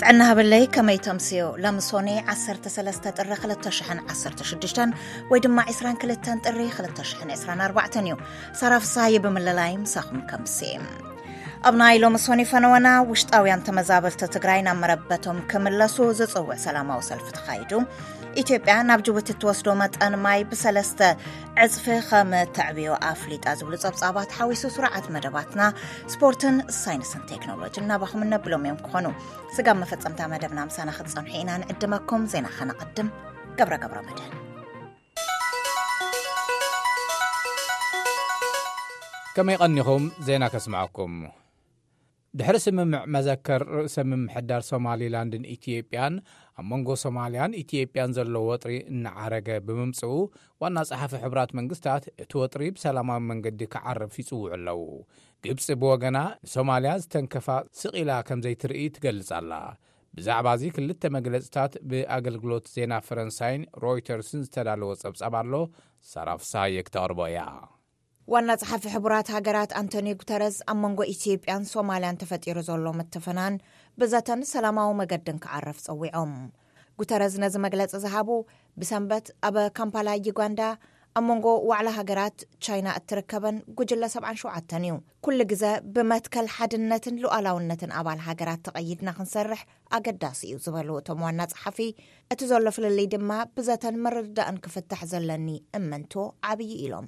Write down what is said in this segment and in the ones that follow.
ጥዕና ሃበለይ ከመይ ተምስዮ ሎም ሶኒ 13 ጥሪ 216 ወይ ድማ 22 ጥሪ 224 እዩ ሰራፍሳይ ብምልላይ ምሳኹም ከምስ ኣብ ናይ ሎም ሶኒ ፈነወና ውሽጣውያን ተመዛበልቲ ትግራይ ናብ መረበቶም ክምለሱ ዝፅውዕ ሰላማዊ ሰልፊ ተኻይዱ ኢትዮጵያ ናብ ጅቡቲ እትወስዶ መጠን ማይ ብሰለስተ ዕፅፊ ከም ተዕብዮ ኣፍሊጣ ዝብሉ ፀብፃባት ሓዊሱ ስርዓት መደባትና ስፖርትን ሳይንስን ቴክኖሎጂ እናባኹም እነብሎም እዮም ክኾኑ ስጋብ መፈፀምታ መደብና ምሳና ክትፀንሑ ኢና ንዕድመኩም ዜና ከነቐድም ገብረ ገብረ መድህን ከመይ ቐኒኹም ዜና ከስምዐኩም ድሕሪ ስምምዕ መዘከር ርእሰ ምምሕዳር ሶማሊላንድን ኢትዮጵያን፣ ኣብ መንጎ ሶማልያን ኢትዮጵያን ዘሎ ወጥሪ እናዓረገ ብምምጽኡ፣ ዋና ጸሓፊ ሕቡራት መንግስታት እቲ ወጥሪ ብሰላማዊ መንገዲ ክዓርፍ ይጽውዑ ኣለዉ። ግብጺ ብወገና ንሶማልያ ዝተንከፋ ስቕ ኢላ ከምዘይትርኢ ትገልጽ ኣላ። ብዛዕባ'ዚ ክልተ መግለጽታት ብኣገልግሎት ዜና ፈረንሳይን ሮይተርስን ዝተዳለወ ጸብጻብ ኣሎ፣ ሳራ ፍስሃየ ክተቕርቦ እያ። ዋና ጸሓፊ ሕቡራት ሃገራት ኣንቶኒዮ ጉተረዝ ኣብ መንጎ ኢትዮጵያን ሶማልያን ተፈጢሩ ዘሎ ምትፍናን ብዘተን ሰላማዊ መገድን ክዓረፍ ጸዊዖም። ጉተረዝ ነዚ መግለጺ ዝሃቡ ብሰንበት ኣብ ካምፓላ ዩጋንዳ ኣብ መንጎ ዋዕላ ሃገራት ቻይና እትርከበን ጉጅለ ሰብዓን ሸውዓተን እዩ። ኩሉ ግዘ ብመትከል ሓድነትን ሉኣላውነትን ኣባል ሃገራት ተቐይድና ክንሰርሕ ኣገዳሲ እዩ ዝበሉ እቶም ዋና ጸሓፊ፣ እቲ ዘሎ ፍልልይ ድማ ብዘተን ምርድዳእን ክፍታሕ ዘለኒ እምንቶ ዓብይ እዩ ኢሎም።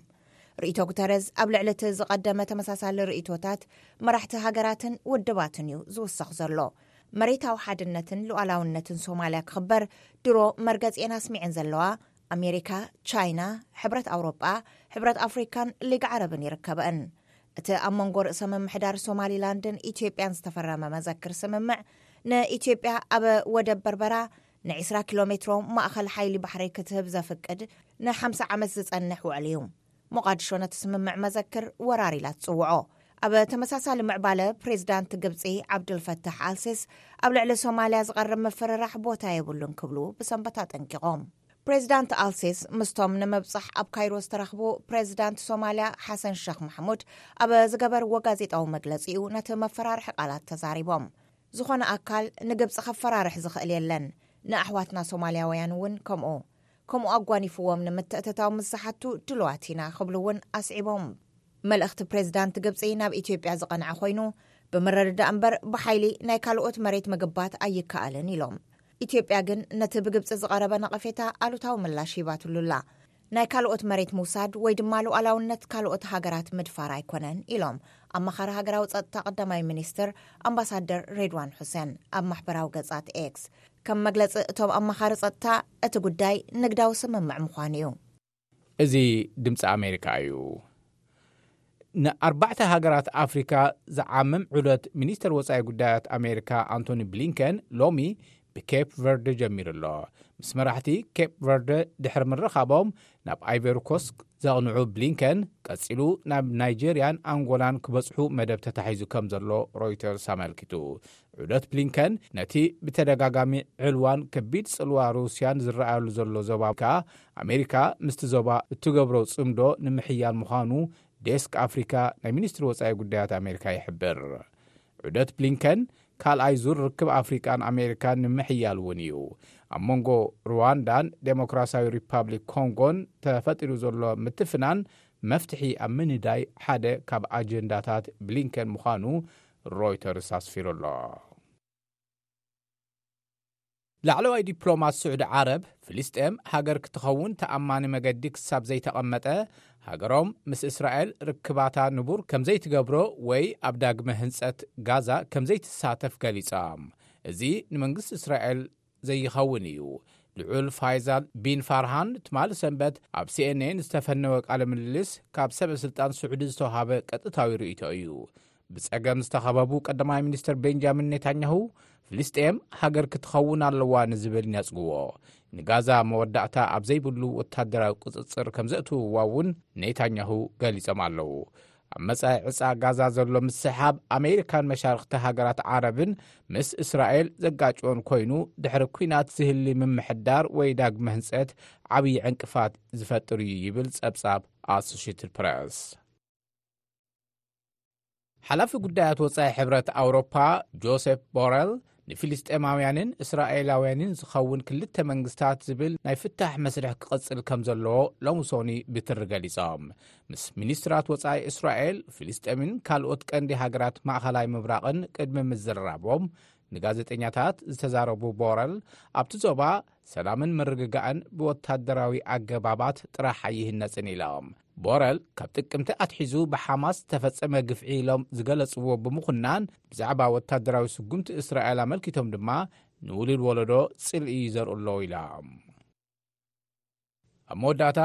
ርእይቶ ጉተረዝ ኣብ ልዕሊ እቲ ዝቐደመ ተመሳሳሊ ርእይቶታት መራሕቲ ሃገራትን ውድባትን እዩ ዝውሰኽ ዘሎ። መሬታዊ ሓድነትን ሉኣላውነትን ሶማልያ ክኽበር ድሮ መርገጺኤን ኣስሚዐን ዘለዋ ኣሜሪካ፣ ቻይና፣ ሕብረት ኣውሮጳ፣ ሕብረት ኣፍሪካን ሊግ ዓረብን ይርከበእን። እቲ ኣብ መንጎ ርእሰ ምምሕዳር ሶማሊላንድን ኢትዮጵያን ዝተፈረመ መዘክር ስምምዕ ንኢትዮጵያ ኣብ ወደብ በርበራ ንዒስራ ኪሎ ሜትሮ ማእኸል ሓይሊ ባሕሪ ክትህብ ዘፍቅድ ንሓምሳ ዓመት ዝፀንሕ ውዕል እዩ። ሞቓድሾ ነቲ ስምምዕ መዘክር ወራር ኢላ ትጽውዖ። ኣብ ተመሳሳሊ ምዕባለ፣ ፕሬዚዳንት ግብጺ ዓብደልፈታሕ ኣልሲስ ኣብ ልዕሊ ሶማልያ ዝቐርብ ምፍርራሕ ቦታ የብሉን ክብሉ ብሰንበት ኣጠንቂቖም። ፕሬዚዳንት ኣልሲስ ምስቶም ንምብጻሕ ኣብ ካይሮ ዝተረኽቡ ፕሬዚዳንት ሶማልያ ሓሰን ሸኽ ማሕሙድ ኣብ ዝገበርዎ ጋዜጣዊ መግለጺ'ዩ ነቲ መፈራርሒ ቃላት ተዛሪቦም። ዝኾነ ኣካል ንግብጺ ከፈራርሕ ዝኽእል የለን፣ ንኣሕዋትና ሶማልያውያን እውን ከምኡ። ከምኡ ኣጓኒፍዎም ንምትእትታው ምስ ዝሓቱ ድሉዋት ኢና ክብሉ እውን ኣስዒቦም። መልእኽቲ ፕሬዚዳንት ግብፂ ናብ ኢትዮጵያ ዝቐንዐ ኮይኑ ብምርድዳእ እምበር ብሓይሊ ናይ ካልኦት መሬት ምግባት ኣይከኣልን ኢሎም። ኢትዮጵያ ግን ነቲ ብግብፂ ዝቐረበ ነቐፌታ ኣሉታዊ ምላሽ ሂባትሉ ኣላ። ናይ ካልኦት መሬት ምውሳድ ወይ ድማ ሉኣላውነት ካልኦት ሃገራት ምድፋር ኣይኮነን ኢሎም ኣማኻሪ ሃገራዊ ፀጥታ ቀዳማይ ሚኒስትር ኣምባሳደር ሬድዋን ሑሴን ኣብ ማሕበራዊ ገፃት ኤክስ። ከም መግለፂ እቶም ኣማኻሪ ፀጥታ፣ እቲ ጉዳይ ንግዳዊ ስምምዕ ምዃኑ እዩ። እዚ ድምፂ ኣሜሪካ እዩ። ንኣርባዕተ ሃገራት ኣፍሪካ ዝዓምም ዑደት ሚኒስተር ወፃኢ ጉዳያት ኣሜሪካ ኣንቶኒ ብሊንከን ሎሚ ብኬፕ ቨርደ ጀሚሩ ኣሎ። ምስ መራሕቲ ኬፕ ቨርደ ድሕሪ ምርኻቦም ናብ ኣይቨሪኮስክ ዘቕንዑ ብሊንከን፣ ቀጺሉ ናብ ናይጀርያን ኣንጎላን ክበጽሑ መደብ ተታሒዙ ከም ዘሎ ሮይተርስ ኣመልኪቱ። ዑደት ብሊንከን፣ ነቲ ብተደጋጋሚ ዕልዋን ከቢድ ጽልዋ ሩስያን ዝረኣየሉ ዘሎ ዞባ ከኣ፣ ኣሜሪካ ምስቲ ዞባ እትገብሮ ጽምዶ ንምሕያል ምዃኑ ዴስክ ኣፍሪካ ናይ ሚኒስትሪ ወጻኢ ጉዳያት ኣሜሪካ ይሕብር። ዑደት ብሊንከን ካልኣይ ዙር ርክብ ኣፍሪቃን ኣሜሪካን ንምሕያል እውን እዩ። ኣብ መንጎ ሩዋንዳን ዴሞክራሲያዊ ሪፓብሊክ ኮንጎን ተፈጢሩ ዘሎ ምትፍናን መፍትሒ ኣብ ምንዳይ ሓደ ካብ ኣጀንዳታት ብሊንከን ምዃኑ ሮይተርስ ኣስፊሩ ኣሎ። ላዕለዋይ ዲፕሎማት ስዑዲ ዓረብ፣ ፍልስጤም ሃገር ክትኸውን ተኣማኒ መገዲ ክሳብ ዘይተቐመጠ፣ ሃገሮም ምስ እስራኤል ርክባታ ንቡር ከምዘይትገብሮ ወይ ኣብ ዳግመ ህንጸት ጋዛ ከምዘይትሳተፍ ገሊጾም። እዚ ንመንግስቲ እስራኤል ዘይኸውን እዩ። ልዑል ፋይዛል ቢን ፋርሃን ትማሊ ሰንበት ኣብ ሲኤንኤን ዝተፈነወ ቃለ ምልልስ ካብ ሰበ ስልጣን ስዑዲ ዝተውሃበ ቀጥታዊ ርእይቶ እዩ። ብጸገም ዝተኸበቡ ቀዳማይ ሚኒስትር ቤንጃሚን ኔታንያሁ ፍልስጤም ሃገር ክትኸውን ኣለዋ ንዝብል ነጽግዎ ንጋዛ መወዳእታ ኣብ ዘይብሉ ወታደራዊ ቅጽጽር ከም ዘእትውዋ እውን ኔታንያሁ ገሊጾም ኣለዉ ኣብ መጻኢ ዕጻ ጋዛ ዘሎ ምስሓብ ኣሜሪካን መሻርኽቲ ሃገራት ዓረብን ምስ እስራኤል ዘጋጭዎን ኮይኑ ድሕሪ ኲናት ዝህሊ ምምሕዳር ወይ ዳግመ ህንጸት ዓብዪ ዕንቅፋት ዝፈጥር እዩ ይብል ጸብጻብ ኣሶሽትድ ፕረስ ሓላፊ ጉዳያት ወፃኢ ሕብረት ኣውሮፓ ጆሴፍ ቦረል ንፊልስጤማውያንን እስራኤላውያንን ዝኸውን ክልተ መንግስታት ዝብል ናይ ፍታሕ መስርሕ ክቕፅል ከም ዘለዎ ሎሚ ሶኒ ብትሪ ገሊፆም ምስ ሚኒስትራት ወፃኢ እስራኤል ፊልስጤምን ካልኦት ቀንዲ ሃገራት ማእኸላይ ምብራቕን ቅድሚ ምዝርራቦም ንጋዜጠኛታት ዝተዛረቡ ቦረል ኣብቲ ዞባ ሰላምን ምርግጋእን ብወታደራዊ ኣገባባት ጥራሕ ኣይህነፅን ኢሎም ቦረል ካብ ጥቅምቲ ኣትሒዙ ብሓማስ ዝተፈጸመ ግፍዒ ኢሎም ዝገለጽዎ ብምዅናን ብዛዕባ ወታደራዊ ስጉምቲ እስራኤል ኣመልኪቶም ድማ ንውሉድ ወለዶ ጽልኢ ይዘርኡ ኣለዉ ኢላ። ኣብ መወዳእታ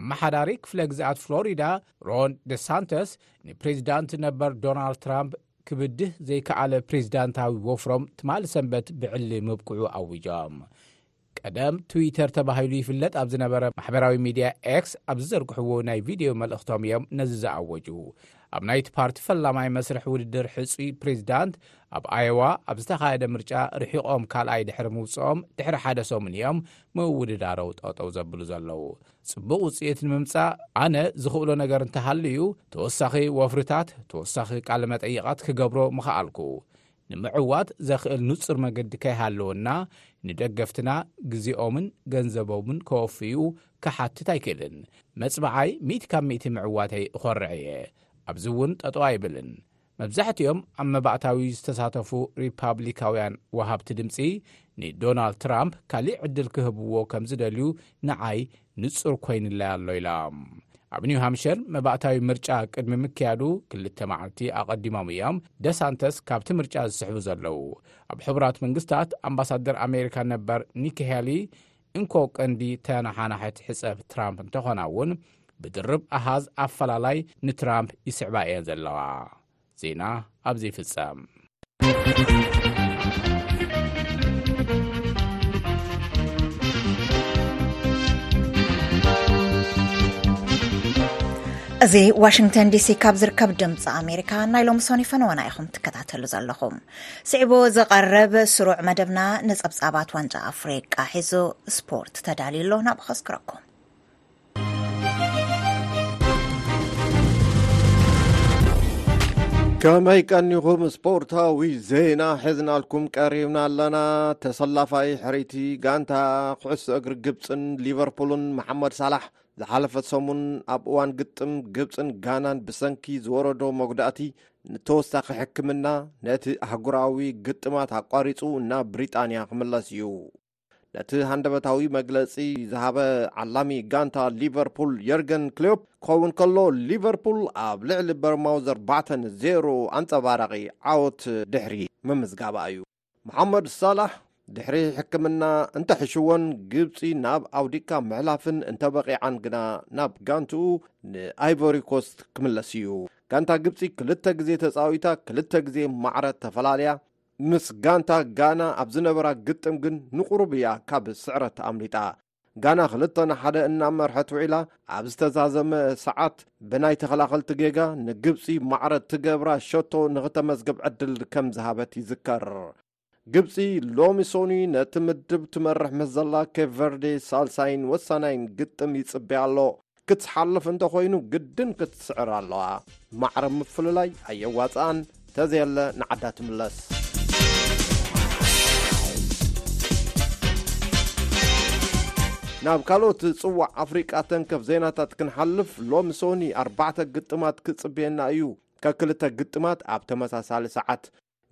ኣመሓዳሪ ክፍለ ግዝኣት ፍሎሪዳ ሮን ደሳንተስ ንፕሬዚዳንት ነበር ዶናልድ ትራምፕ ክብድህ ዘይከኣለ ፕሬዚዳንታዊ ወፍሮም ትማሊ ሰንበት ብዕሊ ምብቅዑ ኣዊጆም ቀደም ትዊተር ተባሂሉ ይፍለጥ ኣብ ዝነበረ ማሕበራዊ ሚድያ ኤክስ ኣብ ዝዘርግሕዎ ናይ ቪድዮ መልእኽቶም እዮም ነዚ ዝኣወጁ። ኣብ ናይቲ ፓርቲ ፈላማይ መስርሕ ውድድር ሕጹይ ፕሬዚዳንት ኣብ ኣየዋ ኣብ ዝተኻየደ ምርጫ ርሒቖም ካልኣይ ድሕሪ ምውፅኦም ድሕሪ ሓደ ሰሙን እዮም ምውድዳረው ጠጠው ዘብሉ ዘለዉ። ጽቡቕ ውጽኢት ንምምጻእ ኣነ ዝኽእሎ ነገር እንተሃልዩ ተወሳኺ ወፍርታት፣ ተወሳኺ ቃለ መጠይቓት ክገብሮ ምኸኣልኩ። ንምዕዋት ዘኽእል ንጹር መገዲ ከይሃለወና፣ ንደገፍትና ግዜኦምን ገንዘቦምን ከወፍዩ ክሓትት ኣይክእልን። መጽብዓይ ሚእቲ ካብ ሚእቲ ምዕዋተይ እኾርዕ እየ። ኣብዚ እውን ጠጠው ኣይብልን። መብዛሕቲኦም ኣብ መባእታዊ ዝተሳተፉ ሪፓብሊካውያን ወሃብቲ ድምጺ ንዶናልድ ትራምፕ ካሊእ ዕድል ክህብዎ ከምዝደልዩ ንዓይ ንጹር ኮይንለይ ኣሎ ኢላ። ኣብ ኒው ሃምሸር መባእታዊ ምርጫ ቅድሚ ምክያዱ ክልተ መዓልቲ ኣቐዲሞም እዮም ደሳንተስ ካብቲ ምርጫ ዝስሕቡ ዘለዉ። ኣብ ሕቡራት መንግስታት ኣምባሳደር ኣሜሪካ ነበር ኒኪ ሄሊ እንኮ ቀንዲ ተነሓናሒት ሕጸብ ትራምፕ እንተኾና እውን ብድርብ ኣሃዝ ኣፈላላይ ንትራምፕ ይስዕባ እየን ዘለዋ። ዜና ኣብዚ ይፍጸም። እዚ ዋሽንግተን ዲሲ ካብ ዝርከብ ድምፂ ኣሜሪካ ናይ ሎም ሶኒ ፈነወና ኢኹም ትከታተሉ ዘለኹም ስዒቡ ዝቐርብ ስሩዕ መደብና ንፀብፃባት ዋንጫ ኣፍሪቃ ሒዙ ስፖርት ተዳልዩ ኣሎ ናብኡ ከስክረኩም ከመይ ቀኒኹም ስፖርታዊ ዜና ሕዝናልኩም ቀሪብና ኣለና ተሰላፋይ ሕሪይቲ ጋንታ ኩዕሶ እግሪ ግብፅን ሊቨርፑልን መሓመድ ሳላሕ ዝሓለፈት ሰሙን ኣብ እዋን ግጥም ግብፅን ጋናን ብሰንኪ ዝወረዶ መጉዳእቲ ንተወሳኺ ሕክምና ነቲ ኣህጉራዊ ግጥማት ኣቋሪፁ ናብ ብሪጣንያ ክምለስ እዩ ነቲ ሃንደበታዊ መግለጺ ዝሃበ ዓላሚ ጋንታ ሊቨርፑል የርገን ክሎፕ ክኸውን ከሎ ሊቨርፑል ኣብ ልዕሊ በርማውዝ 4 ን 0 ኣንጸባራቒ ዓወት ድሕሪ ምምዝጋባ እዩ። መሓመድ ሳላሕ ድሕሪ ሕክምና እንተሕሽዎን ግብጺ ናብ ኣውዲቕካ ምሕላፍን እንተበቒዓን ግና ናብ ጋንትኡ ንኣይቮሪ ኮስት ክምለስ እዩ። ጋንታ ግብጺ ክልተ ግዜ ተጻዊታ ክልተ ግዜ ማዕረ ተፈላልያ ምስ ጋንታ ጋና ኣብ ዝነበራ ግጥም ግን ንቑሩብ እያ ካብ ስዕረት ኣምሊጣ። ጋና ክልተ ን ሓደ እናመርሐት ውዒላ ኣብ ዝተዛዘመ ሰዓት ብናይ ተኸላኸልቲ ጌጋ ንግብጺ ማዕረ ትገብራ ሸቶ ንክተመዝግብ ዕድል ከም ዝሃበት ይዝከር። ግብጺ ሎሚ ሶኑይ ነቲ ምድብ ትመርሕ ምስ ዘላ ኬፕ ቨርዴ ሳልሳይን ወሳናይን ግጥም ይጽበያ ኣሎ። ክትሓልፍ እንተኾይኑ ግድን ክትስዕር ኣለዋ ማዕረ ምፍልላይ ኣየዋፅኣን ተዘየለ ንዓዳ ትምለስ ናብ ካልኦት ጽዋዕ ኣፍሪቃ ተንከፍ ዜናታት ክንሓልፍ ሎሚ ሶኒ ኣርባዕተ ግጥማት ክጽብየና እዩ ከክልተ ግጥማት ኣብ ተመሳሳሊ ሰዓት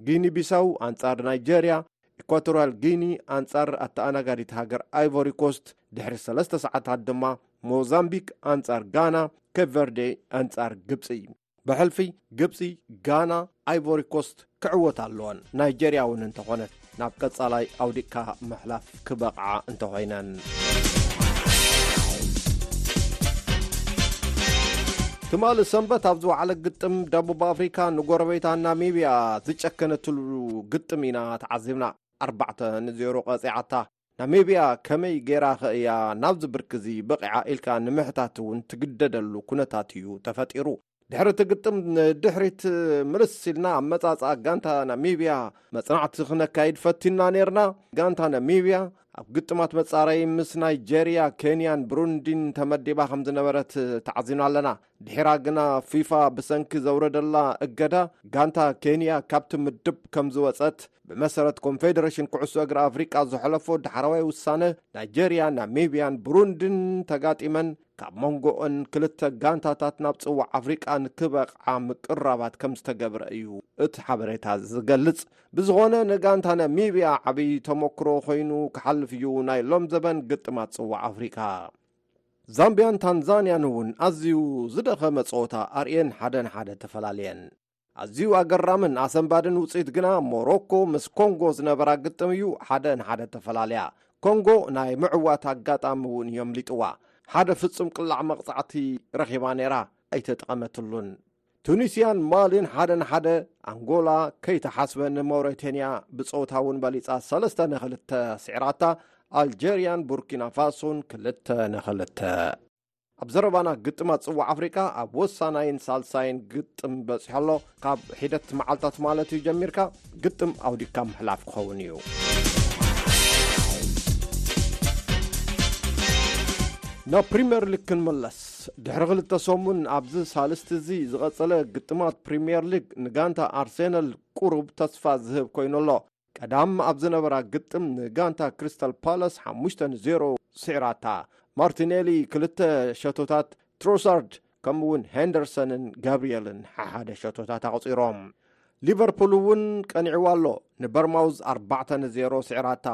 ጊኒ ቢሳው ኣንጻር ናይጀርያ፣ ኢኳቶርያል ጊኒ ኣንጻር ኣተኣናጋዲት ሃገር ኣይቮሪ ኮስት፣ ድሕሪ ሰለስተ ሰዓታት ድማ ሞዛምቢክ ኣንጻር ጋና፣ ኬፕ ቨርዴ ኣንጻር ግብጺ። ብሕልፊ ግብጺ፣ ጋና፣ ኣይቮሪ ኮስት ክዕወታ ኣለወን፣ ናይጀርያ እውን እንተኾነት ናብ ቀጻላይ ኣውዲቕካ ምሕላፍ። ክበቕዓ እንተኾይነን። ትማሊ ሰንበት ኣብ ዝወዕለ ግጥም ደቡብ ኣፍሪካ ንጎረቤታ ናሚብያ ዝጨከነትሉ ግጥም ኢና ተዓዚብና ኣርባዕተ ንዜሮ ቀፂዓታ ናሚብያ ከመይ ገይራ ኸ እያ ናብዚ ብርኪ እዚ በቒዓ ኢልካ ንምሕታት እውን ትግደደሉ ኩነታት እዩ ተፈጢሩ ድሕሪ እቲ ግጥም ንድሕሪት ምልስ ኢልና ኣመፃፅኣ ጋንታ ናሚብያ መፅናዕቲ ክነካይድ ፈቲና ነይርና። ጋንታ ናሚብያ ኣብ ግጥማት መፃረዪ ምስ ናይጀርያ፣ ኬንያን ብሩንዲን ተመዲባ ከም ዝነበረት ተዓዚና ኣለና። ድሒራ ግና ፊፋ ብሰንኪ ዘውረደላ እገዳ ጋንታ ኬንያ ካብቲ ምድብ ከም ዝወፀት ብመሰረት ኮንፌደሬሽን ኩዕሶ እግሪ ኣፍሪቃ ዘሐለፎ ዳሕረዋይ ውሳነ ናይጀርያ፣ ናሚብያን ብሩንዲን ተጋጢመን ካብ መንጎኡን ክልተ ጋንታታት ናብ ጽዋዕ ኣፍሪቃ ንክበቕዓ ምቅርራባት ከም ዝተገብረ እዩ እቲ ሓበሬታ ዝገልጽ። ብዝኾነ ንጋንታ ናሚብያ ዓብዪ ተሞክሮ ኮይኑ ክሓልፍ እዩ ናይ ሎም ዘበን ግጥማት ጽዋዕ ኣፍሪቃ። ዛምብያን ታንዛንያን እውን ኣዝዩ ዝደኸመ ጸወታ ኣርእየን ሓደ ንሓደ ተፈላለየን። ኣዝዩ ኣገራምን ኣሰንባድን ውጽኢት ግና ሞሮኮ ምስ ኮንጎ ዝነበራ ግጥም እዩ ሓደ ንሓደ ተፈላልያ። ኮንጎ ናይ ምዕዋት ኣጋጣሚ እውን እዩ ኣምሊጥዋ። ሓደ ፍጹም ቅላዕ መቕጻዕቲ ረኺባ ነይራ፣ ኣይተጠቐመትሉን። ቱኒስያን ማሊን ሓደ ንሓደ፣ ኣንጎላ ከይተሓስበ ንሞሪተንያ ብጸወታ እውን በሊጻ ሰለስተ ንክልተ ስዒራታ፣ ኣልጀርያን ቡርኪና ፋሶን ክልተ ንክልተ። ኣብ ዘረባና ግጥማት ጽዋዕ ኣፍሪቃ ኣብ ወሳናይን ሳልሳይን ግጥም በጺሖ ኣሎ ካብ ሒደት መዓልታት ማለት እዩ ጀሚርካ ግጥም ኣውዲካ ምሕላፍ ክኸውን እዩ ናብ ፕሪምየር ሊግ ክንምለስ ድሕሪ ክልተ ሰሙን ኣብዚ ሳልስቲ እዚ ዝቐጸለ ግጥማት ፕሪምየር ሊግ ንጋንታ ኣርሴነል ቁሩብ ተስፋ ዝህብ ኮይኑ ኣሎ ቀዳም ኣብ ዝነበራ ግጥም ንጋንታ ክሪስታል ፓላስ ሓሙሽተ ን ዜሮ ስዒራታ። ማርቲኔሊ ክልተ ሸቶታት፣ ትሮሳርድ ከምኡ'ውን ሄንደርሰንን ጋብሪኤልን ሓሓደ ሸቶታት ኣቑጺሮም። ሊቨርፑል እውን ቀኒዕዋ ኣሎ፣ ንበርማውዝ ኣርባዕተ ን ዜሮ ስዒራታ።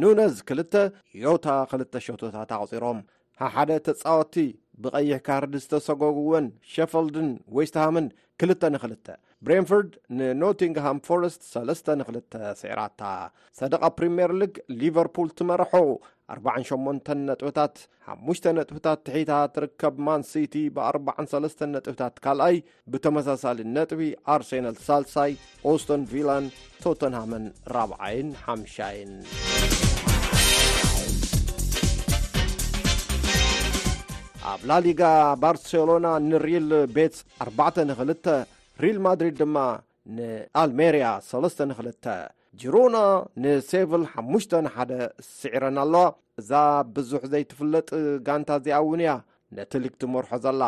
ኑነዝ ክልተ፣ ዮታ ክልተ ሸቶታት ኣቑጺሮም። ሓሓደ ተጻወቲ ብቐይሕ ካርድ ዝተሰጎጉወን ሸፈልድን ዌስትሃምን ክልተ ንክልተ ብሬንፎርድ ንኖቲንግሃም ፎረስት 3ለስተ ንክልተ ስዒራታ ሰደቓ ፕሪምየር ሊግ ሊቨርፑል ትመርሖ 48 ነጥብታት ሓሙሽተ ነጥብታት ትሒታ ትርከብ ማንሲቲ ብ43 ነጥብታት ካልኣይ ብተመሳሳሊ ነጥቢ ኣርሴናል ሳልሳይ ኦስተን ቪላን ቶተንሃምን ራብዓይን ሓምሻይን ኣብ ላሊጋ ባርሴሎና ንሪል ቤትስ 4 ን2 ሪል ማድሪድ ድማ ንኣልሜርያ ሰለስተ ንክልተ፣ ጂሮና ንሴቭል ሓሙሽተ ንሓደ ስዒረን ኣለዋ። እዛ ብዙሕ ዘይትፍለጥ ጋንታ እዚኣ እውን እያ ነቲ ሊግ ትመርሖ ዘላ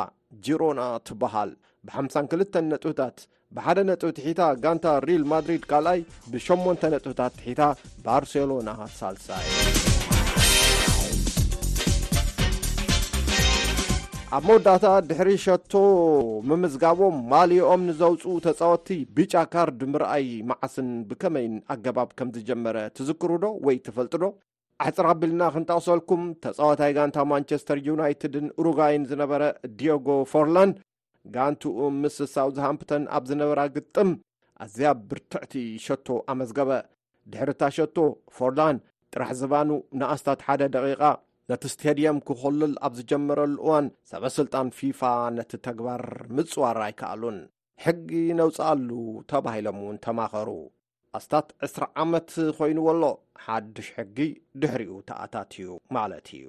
ጂሮና ትበሃል ብሓምሳን ክልተን ነጥብታት ብሓደ ነጥቢ ትሒታ ጋንታ ሪል ማድሪድ ካልኣይ ብሸሞንተ ነጥብታት ትሒታ ባርሴሎና ሳልሳይ ኣብ መወዳእታ ድሕሪ ሸቶ ምምዝጋቦም ማልኦም ንዘውፅኡ ተፃወትቲ ቢጫ ካርድ ምርኣይ መዓስን ብከመይን ኣገባብ ከም ዝጀመረ ትዝክሩ ዶ ወይ ትፈልጡ ዶ ኣሕፅር ኣቢልና ክንጠቕሰልኩም ተፃዋታይ ጋንታ ማንቸስተር ዩናይትድን ኡሩጋይን ዝነበረ ዲዮጎ ፎርላን ጋንትኡ ምስ ሳውዝሃምፕተን ኣብ ዝነበራ ግጥም ኣዝያ ብርትዕቲ ሸቶ ኣመዝገበ። ድሕሪ እታ ሸቶ ፎርላን ጥራሕ ዝባኑ ንኣስታት ሓደ ደቒቓ ነቲ ስቴድየም ክኾልል ኣብ ዝጀመረሉ እዋን ሰበ ስልጣን ፊፋ ነቲ ተግባር ምጽዋር ኣይከኣሉን። ሕጊ ነውጽኣሉ ተባሂሎም እውን ተማኸሩ። ኣስታት ዕስራ ዓመት ኮይንዎ ኣሎ፣ ሓድሽ ሕጊ ድሕሪኡ ተኣታትዩ ማለት እዩ።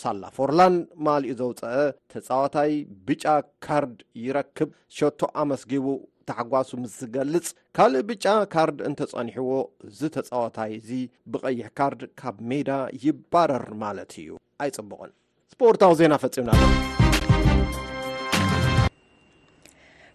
ሳላ ፎርላን ማሊኡ ዘውፀኣ ተፃዋታይ ብጫ ካርድ ይረክብ። ሸቶ ኣመስጊቡ ታሕጓሱ ምስ ዝገልፅ ካልእ ብጫ ካርድ እንተፀኒሕዎ እዚ ተፃዋታይ እዚ ብቐይሕ ካርድ ካብ ሜዳ ይባረር ማለት እዩ። ኣይፅቡቕን። ስፖርታዊ ዜና ፈፂምና ኣሎ።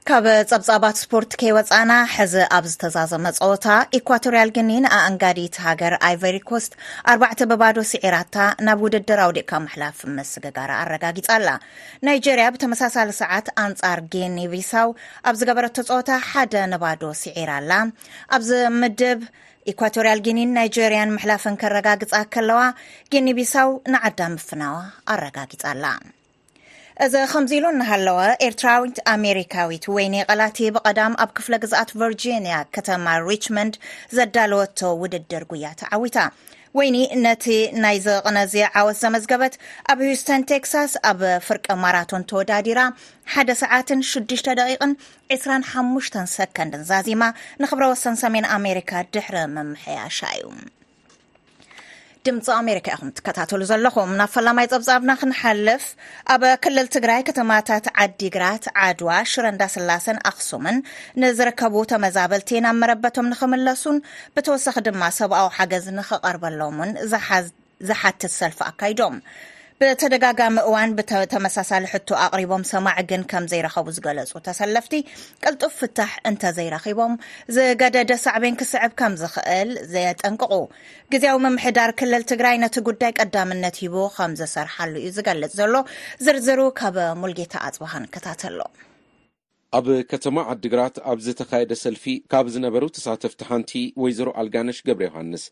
ካብ ጸብጻባት ስፖርት ከይወጻና ሕዚ ኣብ ዝተዛዘመ ጸወታ ኢኳቶርያል ግኒ ንኣኣንጋዲት ሃገር ኣይቨሪ ኮስት ኣርባዕተ ብባዶ ስዒራታ ናብ ውድድር ኣውዲቕካ ምሕላፍ ምስግጋራ ኣረጋጊጻ ኣላ ናይጀርያ ብተመሳሳሊ ሰዓት ኣንጻር ጊኒ ቪሳው ኣብ ዝገበረቶ ጸወታ ሓደ ንባዶ ስዒራ ኣላ ኣብዚ ምድብ ኢኳቶርያል ጊኒን ናይጀርያን ምሕላፈን ከረጋግጻ ከለዋ ጊኒ ቪሳው ንዓዳ ምፍናዋ ኣረጋጊጻ ኣላ እዚ ከምዚ ኢሉ እናሃለወ ኤርትራዊት ኣሜሪካዊት ወይኔ ቐላቲ ብቐዳም ኣብ ክፍለ ግዝኣት ቨርጂንያ ከተማ ሪችመንድ ዘዳለወቶ ውድድር ጉያ ተዓዊታ ወይኒ ነቲ ናይ ዝቕነ እዚ ዓወት ዘመዝገበት ኣብ ሂውስተን ቴክሳስ ኣብ ፍርቂ ማራቶን ተወዳዲራ ሓደ ሰዓትን 6ዱሽተ ደቂቕን 2ስራን ሓሙሽተን ሰከንድን ዛዚማ ንክብረ ወሰን ሰሜን ኣሜሪካ ድሕሪ ምምሕያሻ እዩ ድምፂ ኣሜሪካ ኢኹም ትከታተሉ ዘለኹም ናብ ፈላማይ ፀብፃብና ክንሓልፍ ኣብ ክልል ትግራይ ከተማታት ዓዲግራት ዓድዋ ሽረ እንዳስላሰን ኣክሱምን ንዝርከቡ ተመዛበልቲ ናብ መረበቶም ንክምለሱን ብተወሳኺ ድማ ሰብኣዊ ሓገዝ ንክቐርበሎምን ዝሓትት ሰልፊ ኣካይዶም ብተደጋጋሚ እዋን ብተመሳሳሊ ሕቶ ኣቕሪቦም ሰማዒ ግን ከም ዘይረኸቡ ዝገለጹ ተሰለፍቲ ቅልጡፍ ፍታሕ እንተዘይረኺቦም ዝገደደ ሳዕቤን ክስዕብ ከም ዝኽእል ዘየጠንቅቑ ግዜያዊ ምምሕዳር ክልል ትግራይ ነቲ ጉዳይ ቀዳምነት ሂቡ ከም ዘሰርሓሉ እዩ ዝገልጽ ዘሎ ዝርዝሩ ካብ ሙልጌታ ኣጽባሃን ከታተሎ ኣብ ከተማ ዓዲግራት ኣብ ዝተኻየደ ሰልፊ ካብ ዝነበሩ ተሳተፍቲ ሓንቲ ወይዘሮ ኣልጋነሽ ገብረዮሃንስ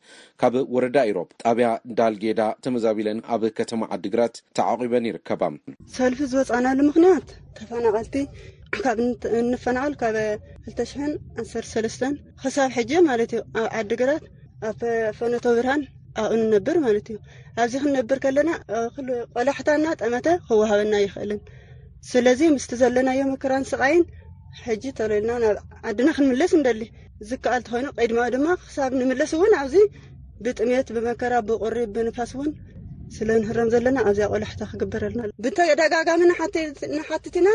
ካብ ወረዳ ኢሮብ ጣብያ ዳልጌዳ ተመዛቢለን ኣብ ከተማ ዓዲግራት ተዓቑበን ይርከባ። ሰልፊ ዝወፃእናሉ ምኽንያት ተፈናቐልቲ ካብ እንፈናቐል ካብ ክልተ ሽሕን ዓሰርተ ሰለስተን ኽሳብ ሕጂ ማለት እዩ ኣብ ዓዲ ግራት ኣብ ፈነቶ ብርሃን ኣብኡ ንነብር ማለት እዩ ኣብዚ ክንነብር ከለና ኩሉ ቆላሕታና ጠመተ ክወሃበና ኣይኽእልን ስለዚ ምስቲ ዘለናዮ መከራን ስቓይን ሕጂ ተለልና ናብ ዓድና ክንምለስ እንደሊ ዝከኣል ተኾይኑ ቀድማ ድማ ክሳብ ንምለስ እውን ኣብዚ ብጥሜት ብመከራ ብቁሪ ብንፋስ እውን ስለ ንህረም ዘለና ኣብዚያ ቆላሕታ ክግበረልና ብተደጋጋሚ ንሓትት ኢና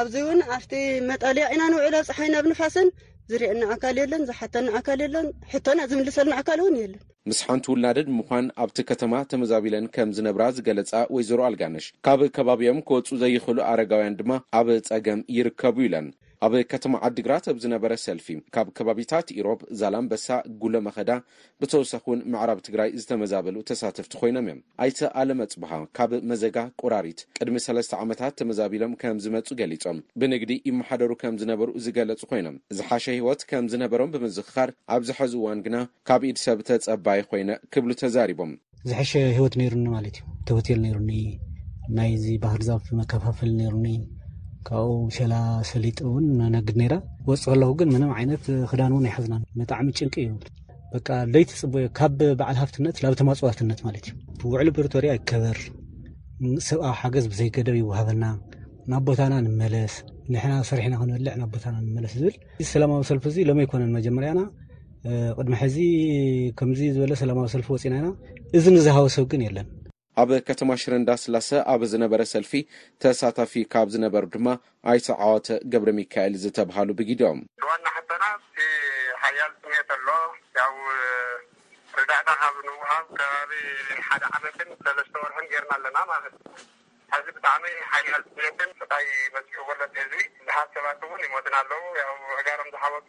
ኣብዚ እውን ኣብቲ መጣልያ ኢና ንውዕል ኣብ ፀሓይን ኣብ ንፋስን ዝርኤና ኣካል የለን፣ ዝሓተና ኣካል የለን፣ ሕቶና ዝምልሰልና ኣካል እውን የለን። ምስ ሓንቲ ውላደ ንምዃን ኣብቲ ከተማ ተመዛቢለን ከም ዝነብራ ዝገለፃ ወይዘሮ ኣልጋነሽ ካብ ከባቢኦም ክወፁ ዘይኽእሉ ኣረጋውያን ድማ ኣብ ፀገም ይርከቡ ኢለን። ኣብ ከተማ ዓዲግራት ኣብ ዝነበረ ሰልፊ ካብ ከባቢታት ኢሮብ፣ ዛላምበሳ፣ ጉሎ መኸዳ፣ ብተወሳኺ እውን ምዕራብ ትግራይ ዝተመዛበሉ ተሳተፍቲ ኮይኖም እዮም። ኣይተ ኣለመፅብሃ ካብ መዘጋ ቁራሪት ቅድሚ ሰለስተ ዓመታት ተመዛቢሎም ከምዝመፁ ገሊፆም። ብንግዲ ይመሓደሩ ከምዝነበሩ ዝገለፁ ኮይኖም ዝሓሸ ህይወት ከምዝነበሮም ብምዝኽኻር ኣብዚ ሐዚ እዋን ግና ካብ ኢድ ሰብ ተፀባዪ ኮይነ ክብሉ ተዛሪቦም። ዝሐሸ ሂወት ነይሩኒ ማለት እዩ እቲ ሆቴል ነይሩኒ ናይዚ ባህር ዛፍ መከፋፈል ነይሩኒ ካብኡ ሸላ ሰሊጥ እውን ነግድ ነይረ ወፅ ከለኹ ግን ምንም ዓይነት ክዳን እውን ኣይሓዝናን ብጣዕሚ ጭንቂ እዩ በቃ ለይቲ ፅቡቅ እዩ ካብ በዓል ሃፍትነት ናብ ተማፅዋትነት ማለት እዩ ብውዕሊ ፕሪቶሪያ ይከበር ሰብኣዊ ሓገዝ ብዘይገደብ ይወሃበና ናብ ቦታና ንመለስ ንሕና ሰሪሕና ክንበልዕ ናብ ቦታና ንመለስ ዝብል ሰላማዊ ሰልፊ እዚ ሎሚ ኣይኮነን መጀመርያና ቅድሚ ሕዚ ከምዚ ዝበለ ሰላማዊ ሰልፊ ወፂና ኢና እዝኒ ዝሃወ ሰብ ግን የለን። ኣብ ከተማ ሽረ እንዳስላሰ ኣብ ዝነበረ ሰልፊ ተሳታፊ ካብ ዝነበሩ ድማ ኣይተ ዓወተ ገብረሚካኤል ዝተብሃሉ ብጊዶም፣ ብዋና ሕቶና እቲ ሓያል ጥምየት ኣሎ፣ ያው ርዳእታ ካብ ንውሃብ ከባቢ ሓደ ዓመትን ሰለስተ ወርሕን ጌርና ኣለና ማለት እዩ። ሕዚ ብጣዕሚ ሓያል ጥምየትን ስቓይ በፂሕዎ ኣሎ እቲ ህዝቢ፣ ብዙሓት ሰባት እውን ይሞቱና ኣለዉ፣ ያው ኣእጋሮም ዝሓወፁ፣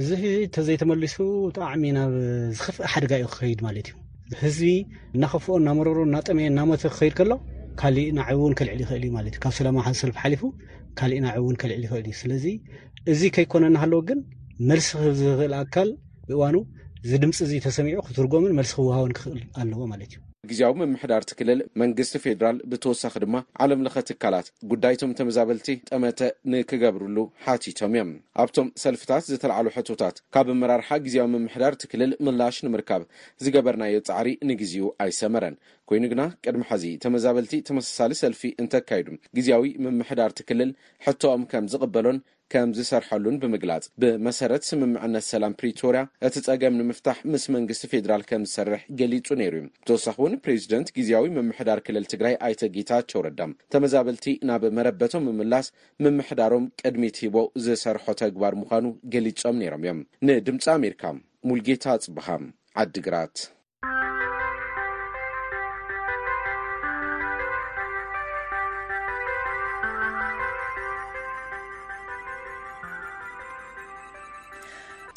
እዚ ህዝቢ ተዘይተመሊሱ ጣዕሚ ናብ ዝኸፍእ ሓደጋ እዩ ክኸይድ ማለት እዩ ህዝቢ እናኸፍኦ እናመረሮ እናጠመየ እናሞተ ክኸይድ ከሎ ካሊእ ናዕቢ እውን ከልዕል ይኽእል እዩ ማለት እዩ ካብ ሰላማዊ ሓዚ ሰልፊ ሓሊፉ ካሊእ ናዕቢ እውን ከልዕል ይኽእል እዩ ስለዚ እዚ ከይኮነ እናሃለዎ ግን መልሲ ክህብ ዝኽእል ኣካል ብእዋኑ እዚ ድምፂ እዚ ተሰሚዑ ክትርጎምን መልሲ ክወሃቦን ክኽእል ኣለዎ ማለት እዩ ግዝያዊ ምምሕዳር እቲ ክልል፣ መንግስቲ ፌደራል ብተወሳኺ ድማ ዓለም ለኸ ትካላት ጉዳይ እቶም ተመዛበልቲ ጠመተ ንክገብርሉ ሓቲቶም እዮም። ኣብቶም ሰልፍታት ዝተልዓሉ ሕቶታት ካብ ኣመራርሓ ግዝያዊ ምምሕዳር እቲ ክልል ምላሽ ንምርካብ ዝገበርናዮ ፃዕሪ ንግዚኡ ኣይሰመረን። ኮይኑ ግና ቅድሚ ሐዚ ተመዛበልቲ ተመሳሳሊ ሰልፊ እንተካይዱ ግዝያዊ ምምሕዳር እቲ ክልል ሕቶኦም ከምዝቕበሎን ከም ዝሰርሐሉን ብምግላፅ፣ ብመሰረት ስምምዕነት ሰላም ፕሪቶርያ እቲ ፀገም ንምፍታሕ ምስ መንግስቲ ፌዴራል ከም ዝሰርሕ ገሊፁ ነይሩ እዩ። ብተወሳኺ እውን ፕሬዚደንት ጊዚያዊ ምምሕዳር ክልል ትግራይ ኣይተ ጌታቸው ረዳ ተመዛበልቲ ናብ መረበቶም ምምላስ ምምሕዳሮም ቅድሚት ሂቦ ዝሰርሖ ተግባር ምዃኑ ገሊፆም ነይሮም እዮም። ንድምፂ ኣሜሪካ ሙልጌታ ኣፅብሃ ዓዲግራት።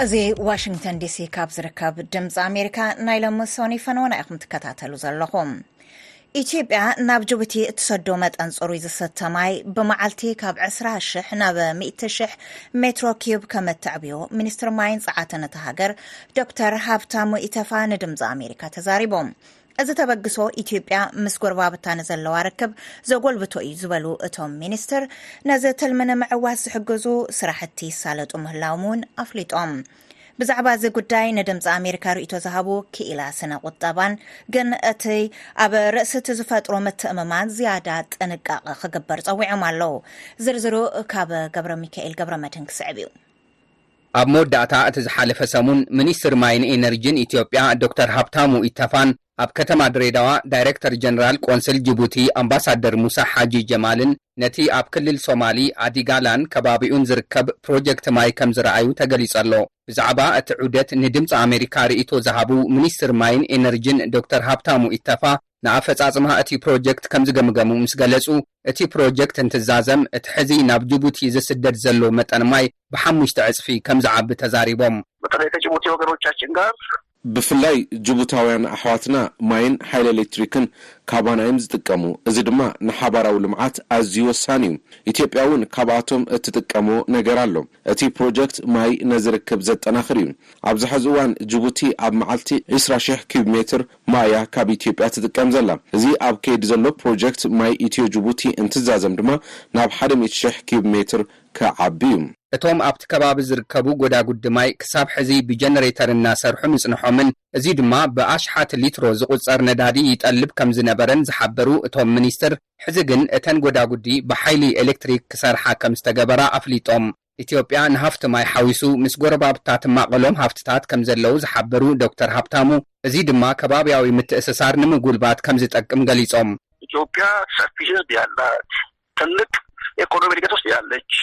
እዚ ዋሽንግተን ዲሲ ካብ ዝርከብ ድምፂ ኣሜሪካ ናይ ሎሚ ሶኒ ፈነወና ኢኹም ትከታተሉ ዘለኹም ኢትዮጵያ ናብ ጅቡቲ እትሰዶ መጠን ጽሩይ ዝሰተ ማይ ብመዓልቲ ካብ 20 ሽሕ ናብ 100 ሽሕ ሜትሮ ኪዩብ ከም እተዕብዮ ሚኒስትር ማይን ጸዓትን እታ ሃገር ዶክተር ሃብታሙ ኢተፋ ንድምፂ ኣሜሪካ ተዛሪቦም። እዚ ተበግሶ ኢትዮጵያ ምስ ጎረባብታ ንዘለዋ ርክብ ዘጎልብቶ እዩ ዝበሉ እቶም ሚኒስትር ነዚ ትልሚ ንምዕዋት ዝሕግዙ ስራሕቲ ይሳለጡ ምህላዎም እውን ኣፍሊጦም። ብዛዕባ እዚ ጉዳይ ንድምፂ ኣሜሪካ ርእቶ ዝሃቡ ክኢላ ስነ ቁጠባን ግን እቲ ኣብ ርእሲ እቲ ዝፈጥሮ ምትእምማን ዝያዳ ጥንቃቐ ክግበር ፀዊዖም ኣለዉ። ዝርዝሩ ካብ ገብረ ሚካኤል ገብረ መድህን ክስዕብ እዩ። ኣብ መወዳእታ እቲ ዝሓለፈ ሰሙን ሚኒስትር ማይን ኢነርጂን ኢትዮጵያ ዶክተር ሃብታሙ ኢተፋን ኣብ ከተማ ድሬዳዋ ዳይረክተር ጀነራል ቆንስል ጅቡቲ ኣምባሳደር ሙሳ ሓጂ ጀማልን ነቲ ኣብ ክልል ሶማሊ ኣዲጋላን ከባቢኡን ዝርከብ ፕሮጀክት ማይ ከምዝረኣዩ ተገሊፁ ኣሎ። ብዛዕባ እቲ ዑደት ንድምፂ ኣሜሪካ ርኢቶ ዝሃቡ ሚኒስትር ማይን ኤነርጂን ዶክተር ሃብታሙ ኢተፋ ንኣፈፃፅማ እቲ ፕሮጀክት ከምዝገምገሙ ምስ ገለፁ እቲ ፕሮጀክት እንትዛዘም እቲ ሕዚ ናብ ጅቡቲ ዝስደድ ዘሎ መጠን ማይ ብሓሙሽተ ዕፅፊ ከምዝዓቢ ተዛሪቦም። በተለይ ከጅቡቲ ወገኖቻችን ጋር ብፍላይ ጅቡታውያን ኣሕዋትና ማይን ሓይሊ ኤሌክትሪክን ካባና እዮም ዝጥቀሙ፣ እዚ ድማ ንሓባራዊ ልምዓት ኣዝዩ ወሳኒ እዩ። ኢትዮጵያ እውን ካብኣቶም እትጥቀሞ ነገር ኣሎ። እቲ ፕሮጀክት ማይ ነዚ ርክብ ዘጠናኽር እዩ። ኣብዚ ሐዚ እዋን ጅቡቲ ኣብ መዓልቲ ዕስራ ሽሕ ኪዩብ ሜትር ማይ እያ ካብ ኢትዮጵያ እትጥቀም ዘላ። እዚ ኣብ ከይዲ ዘሎ ፕሮጀክት ማይ ኢትዮ-ጅቡቲ እንትዛዘም ድማ ናብ ሓደ ሚእቲ ሽሕ ኪዩብ ሜትር ክዓቢ እዩ። እቶም ኣብቲ ከባቢ ዝርከቡ ጎዳጉዲ ማይ ክሳብ ሕዚ ብጀነሬተር እናሰርሑ ምፅንሖምን እዙይ ድማ ብኣሽሓት ሊትሮ ዝቑፀር ነዳዲ ይጠልብ ከምዝነበረን ዝሓበሩ እቶም ሚኒስትር ሕዚ ግን እተን ጎዳጉዲ ብሓይሊ ኤሌክትሪክ ክሰርሓ ከምዝተገበራ ኣፍሊጦም። ኢትዮጵያ ንሃፍቲ ማይ ሓዊሱ ምስ ጎረባብታ ትማቐሎም ሃፍትታት ከምዘለዉ ዝሓበሩ ዶክተር ሃብታሙ እዙይ ድማ ከባብያዊ ምትእስሳር ንምጉልባት ከምዝጠቅም ገሊፆም። ኢትዮጵያ ሰፊ ህዝቢ ኣላት። ትልቅ የኮኖሚ እድገት ውስጥ ያለች።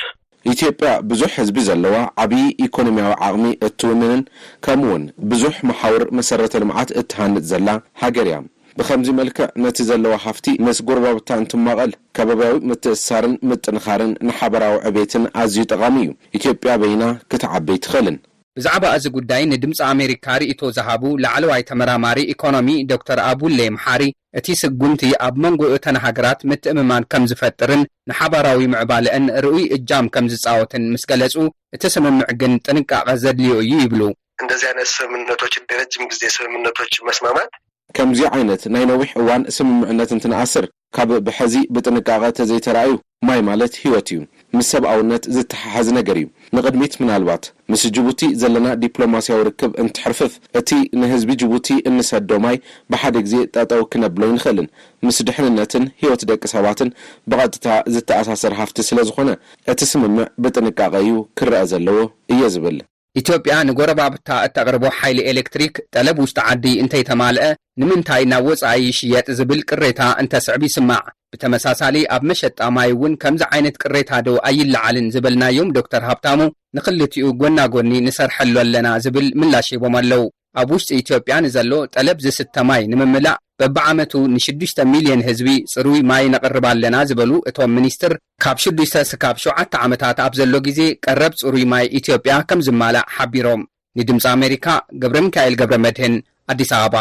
ኢትዮጵያ ብዙሕ ህዝቢ ዘለዋ፣ ዓብዪ ኢኮኖሚያዊ ዓቕሚ እትውንንን ከምኡ ውን ብዙሕ መሓውር መሰረተ ልምዓት እትሃንፅ ዘላ ሃገር እያ። ብኸምዚ መልክዕ ነቲ ዘለዋ ሃፍቲ ምስ ጎረባብታ እንትማቐል ከባብያዊ ምትእስሳርን ምጥንኻርን ንሓበራዊ ዕቤትን ኣዝዩ ጠቓሚ እዩ። ኢትዮጵያ በይና ክትዓቢ ኣይትኽእልን። ብዛዕባ እዚ ጉዳይ ንድምጺ ኣሜሪካ ርኢቶ ዝሃቡ ላዕለዋይ ተመራማሪ ኢኮኖሚ ዶክተር ኣቡሌ መሓሪ፣ እቲ ስጉምቲ ኣብ መንጎ እተን ሃገራት ምትእምማን ከም ዝፈጥርን ንሓባራዊ ምዕባለኣን ርኡይ እጃም ከም ዝጻወትን ምስ ገለጹ፣ እቲ ስምምዕ ግን ጥንቃቐ ዘድልዮ እዩ ይብሉ። እንደዚ ዓይነት ስምምነቶች ንረጅም ግዜ ስምምነቶች መስማማት። ከምዚ ዓይነት ናይ ነዊሕ እዋን ስምምዕነት እንትንኣስር ካብ ብሐዚ ብጥንቃቐ ተዘይተራእዩ ማይ ማለት ህይወት እዩ። ምስ ሰብኣውነት ዝተሓሓዝ ነገር እዩ። ንቕድሚት ምናልባት ምስ ጅቡቲ ዘለና ዲፕሎማሲያዊ ርክብ እንትሕርፍፍ እቲ ንህዝቢ ጅቡቲ እንሰዶ ማይ ብሓደ ግዜ ጠጠው ክነብሎ ኣይንኽእልን። ምስ ድሕንነትን ህይወት ደቂ ሰባትን ብቐጥታ ዝተኣሳሰር ሃፍቲ ስለዝኾነ እቲ ስምምዕ ብጥንቃቐ እዩ ክረኣ ዘለዎ እየ ዝብል። ኢትዮጵያ ንጎረባብታ እተቕርቦ ሓይሊ ኤሌክትሪክ ጠለብ ውሽጢ ዓዲ እንተይተማልአ ንምንታይ ናብ ወፃኢ ይሽየጥ ዝብል ቅሬታ እንተስዕብ ይስማዕ። ብተመሳሳሊ ኣብ መሸጣ ማይ እውን ከምዚ ዓይነት ቅሬታ ዶ ኣይለዓልን ዝበልናዮም ዶክተር ሃብታሙ ንኽልቲኡ ጎና ጎኒ ንሰርሐሉ ኣለና ዝብል ምላሽ ሂቦም ኣለው። ኣብ ውሽጢ ኢትዮጵያ ንዘሎ ጠለብ ዝስተ ማይ ንምምላእ በቢዓመቱ ንሽዱሽተ ሚሊየን ህዝቢ ፅሩይ ማይ ነቕርብ ኣለና ዝበሉ እቶም ሚኒስትር፣ ካብ ሽዱሽተ ስካብ ሸውዓተ ዓመታት ኣብ ዘሎ ግዜ ቀረብ ፅሩይ ማይ ኢትዮጵያ ከምዝማላእ ሓቢሮም። ንድምፂ ኣሜሪካ ገብረሚካኤል ገብረመድህን ኣዲስ ኣበባ።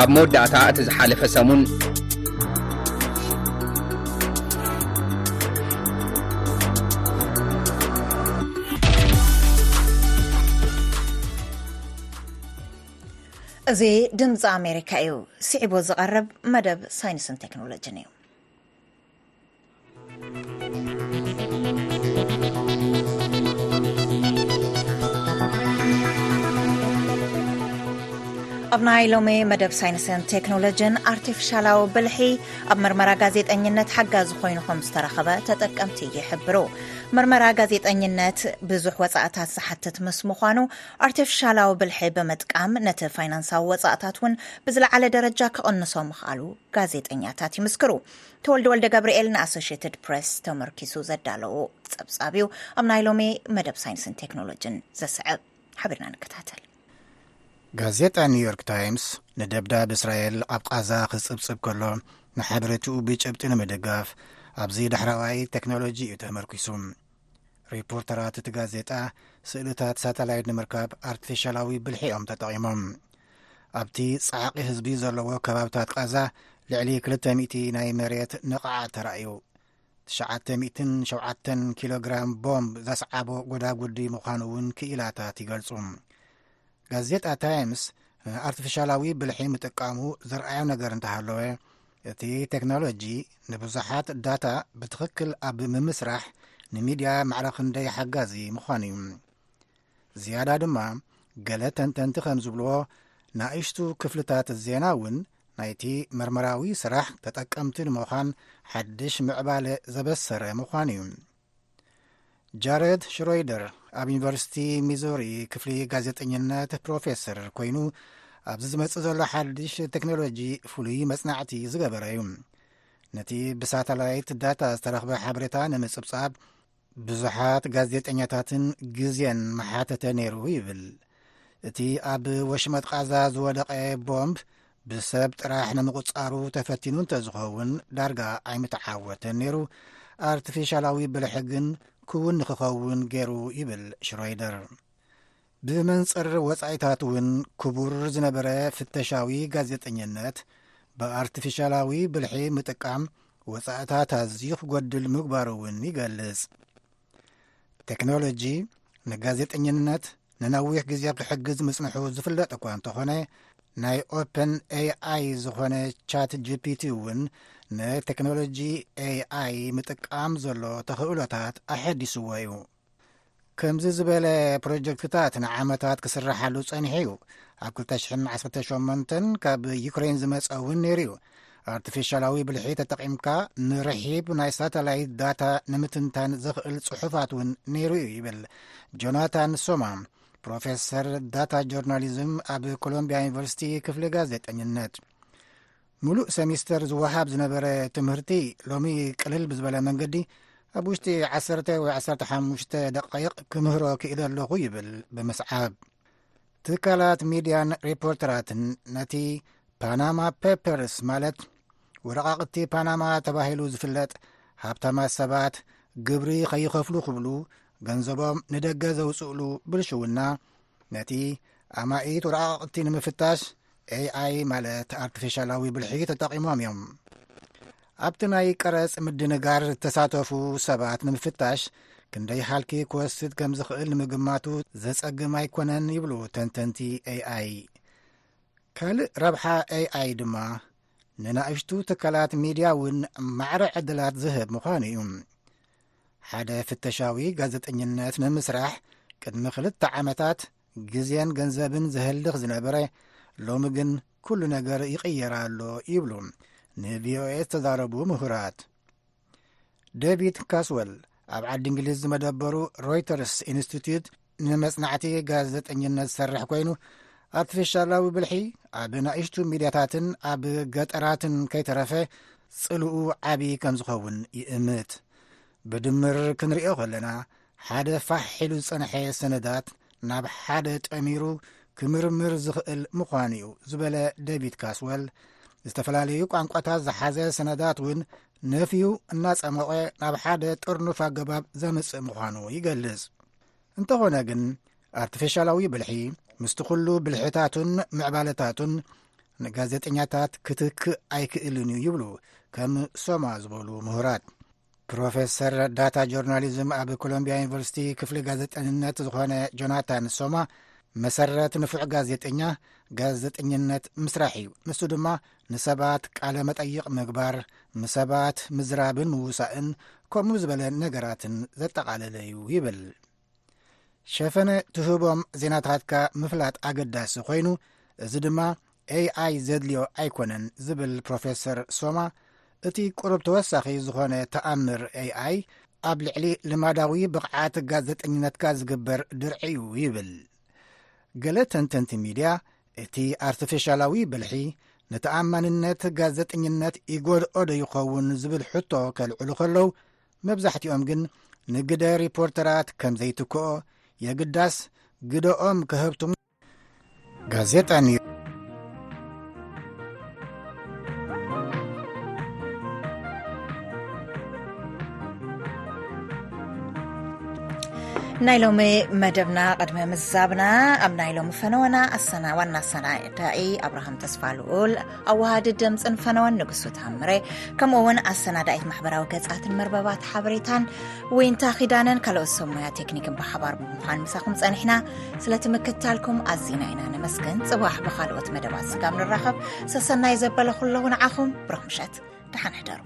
ኣብ መወዳእታ እቲ ዝሓለፈ ሰሙን፣ እዚ ድምፂ ኣሜሪካ እዩ። ስዒቡ ዝቐርብ መደብ ሳይንስን ቴክኖሎጅን እዩ። ኣብ ናይ ሎሚ መደብ ሳይንስን ቴክኖሎጂን ኣርቲፊሻላዊ ብልሒ ኣብ መርመራ ጋዜጠኝነት ሓጋዚ ኮይኑ ከም ዝተረኸበ ተጠቀምቲ ይሕብሩ መርመራ ጋዜጠኝነት ብዙሕ ወፃእታት ዝሓትት ምስ ምዃኑ ኣርቲፊሻላዊ ብልሒ ብምጥቃም ነቲ ፋይናንሳዊ ወፃእታት እውን ብዝለዓለ ደረጃ ክቕንሶ ምኽኣሉ ጋዜጠኛታት ይምስክሩ ተወልደ ወልደገብርኤል ንኣሶሽትድ ፕረስ ተመርኪሱ ዘዳለዉ ጸብጻብ እዩ ኣብ ናይ ሎሚ መደብ ሳይንስን ቴክኖሎጂን ዘስዕብ ሓቢርና ንከታተል ጋዜጣ ኒውዮርክ ታይምስ ንደብዳብ እስራኤል ኣብ ቓዛ ክጽብጽብ ከሎ ንሓበሬትኡ ብጭብጢ ንምድጋፍ ኣብዚ ዳሕረዋይ ቴክኖሎጂ እዩ ተመርኪሱ ሪፖርተራት እቲ ጋዜጣ ስእልታት ሳተላይት ንምርካብ ኣርቲፊሻላዊ ብልሒ እዮም ተጠቒሞም ኣብቲ ጸዓቒ ህዝቢ ዘለዎ ከባብታት ቓዛ ልዕሊ 200 ናይ መሬት ንቕዓ ተራእዩ 9ሸ ኪሎ ግራም ቦምብ ዘስዓቦ ጎዳጉዲ ምዃኑ እውን ክኢላታት ይገልጹ ጋዜጣ ታይምስ ንኣርቲፊሻላዊ ብልሒ ምጥቃሙ ዘርኣዮ ነገር እንተሃለወ እቲ ቴክኖሎጂ ንብዙሓት ዳታ ብትኽክል ኣብ ምምስራሕ ንሚድያ ማዕረ ክንደይ ሓጋዚ ምዃኑ እዩ ዝያዳ ድማ ገለ ተንተንቲ ከም ዝብልዎ ንኣይሽቱ ክፍልታት ዜና እውን ናይቲ መርመራዊ ስራሕ ተጠቀምቲ ንምዃን ሓድሽ ምዕባለ ዘበሰረ ምዃኑ እዩ ጃረድ ሽሮይደር ኣብ ዩኒቨርሲቲ ሚዙሪ ክፍሊ ጋዜጠኝነት ፕሮፌሰር ኮይኑ ኣብዚ ዝመጽእ ዘሎ ሓድሽ ቴክኖሎጂ ፍሉይ መጽናዕቲ ዝገበረ እዩ ነቲ ብሳተላይት ዳታ ዝተረኽበ ሓበሬታ ንምጽብጻብ ብዙሓት ጋዜጠኛታትን ግዜን መሓተተ ነይሩ ይብል እቲ ኣብ ወሽመጥ ቓዛ ዝወደቐ ቦምብ ብሰብ ጥራሕ ንምቝጻሩ ተፈቲኑ እንተ ዝኸውን ዳርጋ ኣይምተዓወተን ነይሩ፣ ኣርቲፊሻላዊ ብልሒ ግን ክውን ንክኸውን ገይሩ ይብል ሽሮይደር። ብመንጽር ወጻኢታት እውን ክቡር ዝነበረ ፍተሻዊ ጋዜጠኝነት ብኣርቲፊሻላዊ ብልሒ ምጥቃም ወጻእታት ኣዝዩ ክጎድል ምግባሩ እውን ይገልጽ። ቴክኖሎጂ ንጋዜጠኝነት ንነዊሕ ግዜ ክሕግዝ ምጽንሑ ዝፍለጥ እኳ እንተኾነ ናይ ኦፕን ኤኣይ ዝኾነ ቻት ጂፒቲ እውን ንቴክኖሎጂ ኤኣይ ምጥቃም ዘሎ ተኽእሎታት ኣሐዲስዎ እዩ ከምዚ ዝበለ ፕሮጀክትታት ንዓመታት ክስራሓሉ ጸኒሑ እዩ ኣብ 218 ካብ ዩክሬን ዝመጸ እውን ነይሩ እዩ ኣርቲፊሻላዊ ብልሒ ተጠቒምካ ንርሒብ ናይ ሳተላይት ዳታ ንምትንታን ዘኽእል ጽሑፋት እውን ነይሩ እዩ ይብል ጆናታን ሶማ ፕሮፌሰር ዳታ ጆርናሊዝም ኣብ ኮሎምብያ ዩኒቨርሲቲ ክፍሊ ጋዜጠኝነት ሙሉእ ሰሚስተር ዝወሃብ ዝነበረ ትምህርቲ ሎሚ ቅልል ብዝበለ መንገዲ ኣብ ውሽጢ 1 ወይ 15 ደቃይቕ ክምህሮ ክኢለ ኣለኹ ይብል ብምስዓብ ትካላት ሚድያን ሪፖርተራትን ነቲ ፓናማ ፔፐርስ ማለት ወረቓቕቲ ፓናማ ተባሂሉ ዝፍለጥ ሃብታማት ሰባት ግብሪ ኸይኸፍሉ ክብሉ ገንዘቦም ንደገ ዘውፅእሉ ብልሽውና ነቲ ኣማኢት ወረቓቕቲ ንምፍታሽ ኤኣይ ማለት ኣርቲፊሻላዊ ብልሒ ተጠቒሞም እዮም ኣብቲ ናይ ቀረጽ ምድንጋር ዝተሳተፉ ሰባት ንምፍታሽ ክንደይ ሃልኪ ክወስድ ከም ዝኽእል ንምግማቱ ዘጸግም ኣይኮነን ይብሉ ተንተንቲ ኤኣይ ካልእ ረብሓ ኤኣይ ድማ ንናእሽቱ ትካላት ሚድያ እውን ማዕረ ዕድላት ዝህብ ምዃኑ እዩ ሓደ ፍተሻዊ ጋዜጠኝነት ንምስራሕ ቅድሚ ክልተ ዓመታት ግዜን ገንዘብን ዘህልኽ ዝነበረ ሎሚ ግን ኩሉ ነገር ይቕየር ኣሎ ይብሉ ንቪኦኤ ዝተዛረቡ ምሁራት ደቪድ ካስወል ኣብ ዓዲ እንግሊዝ ዝመደበሩ ሮይተርስ ኢንስቲትዩት ንመጽናዕቲ ጋዜጠኝነት ዝሰርሕ ኮይኑ ኣርቲፊሻላዊ ብልሒ ኣብ ናእሽቱ ሚድያታትን ኣብ ገጠራትን ከይተረፈ ጽልኡ ዓብዪ ከም ዝኸውን ይእምት ብድምር ክንሪኦ ከለና ሓደ ፋሕ ኢሉ ዝጸንሐ ሰነዳት ናብ ሓደ ጠሚሩ ክምርምር ዝኽእል ምዃኑ እዩ ዝበለ ደቪድ ካስወል ዝተፈላለዩ ቋንቋታት ዝሓዘ ሰነዳት እውን ነፍዩ እናጸመቐ ናብ ሓደ ጥርኑፍ ኣገባብ ዘምጽእ ምዃኑ ይገልጽ እንተኾነ ግን ኣርቲፊሻላዊ ብልሒ ምስቲ ዅሉ ብልሕታቱን ምዕባለታቱን ንጋዜጠኛታት ክትክእ ኣይክእልን እዩ ይብሉ ከም ሶማ ዝበሉ ምሁራት ፕሮፌሰር ረዳታ ጆርናሊዝም ኣብ ኮሎምብያ ዩኒቨርሲቲ ክፍሊ ጋዜጠኝነት ዝኾነ ጆናታን ሶማ መሰረት ንፉዕ ጋዜጠኛ ጋዜጠኝነት ምስራሕ እዩ ንሱ ድማ ንሰባት ቃለ መጠይቕ ምግባር ንሰባት ምዝራብን ምውሳእን ከምኡ ዝበለ ነገራትን ዘጠቓለለ እዩ ይብል ሸፈነ ትህቦም ዜናታትካ ምፍላጥ ኣገዳሲ ኮይኑ እዚ ድማ ኤኣይ ዘድልዮ ኣይኮነን ዝብል ፕሮፌሰር ሶማ እቲ ቅሩብ ተወሳኺ ዝኾነ ተኣምር ኤኣይ ኣብ ልዕሊ ልማዳዊ ብቕዓት ጋዘጠኝነትካ ዝግበር ድርዒ እዩ ይብል ገለ ተንተንቲ ሚድያ እቲ ኣርቲፊሻላዊ ብልሒ ንተኣማንነት ጋዘጠኝነት ይጎድኦ ዶ ይኸውን ዝብል ሕቶ ከልዕሉ ከለዉ መብዛሕትኦም ግን ንግደ ሪፖርተራት ከም ዘይትክኦ የግዳስ ግደኦም ክህብቱም ጋዜጣ ኒ ናይ ሎሚ መደብና ቅድሚ ምዛብና ኣብ ናይ ሎሚ ፈነወና ኣሰና ዋና ኣሰናዳኢ ኣብርሃም ተስፋ ልኡል ኣዋሃዲ ድምፅን ፈነወን ንግሱ ታምረ ከምኡ እውን ኣሰናዳኢት ማሕበራዊ ገፃትን መርበባት ሓበሬታን ወይንታ ኪዳነን ካልኦት ሰ ሙያ ቴክኒክን ብሓባር ብምዃን ምሳኹም ፀኒሕና ስለቲ ምክታልኩም ኣዚና ኢና ነመስግን ፅባሕ ብካልኦት መደባት ስጋብ ንራኸብ ሰሰናይ ዘበለኩለዉ ንዓኹም ብሮክ ምሸት ደሓን ሕደሩ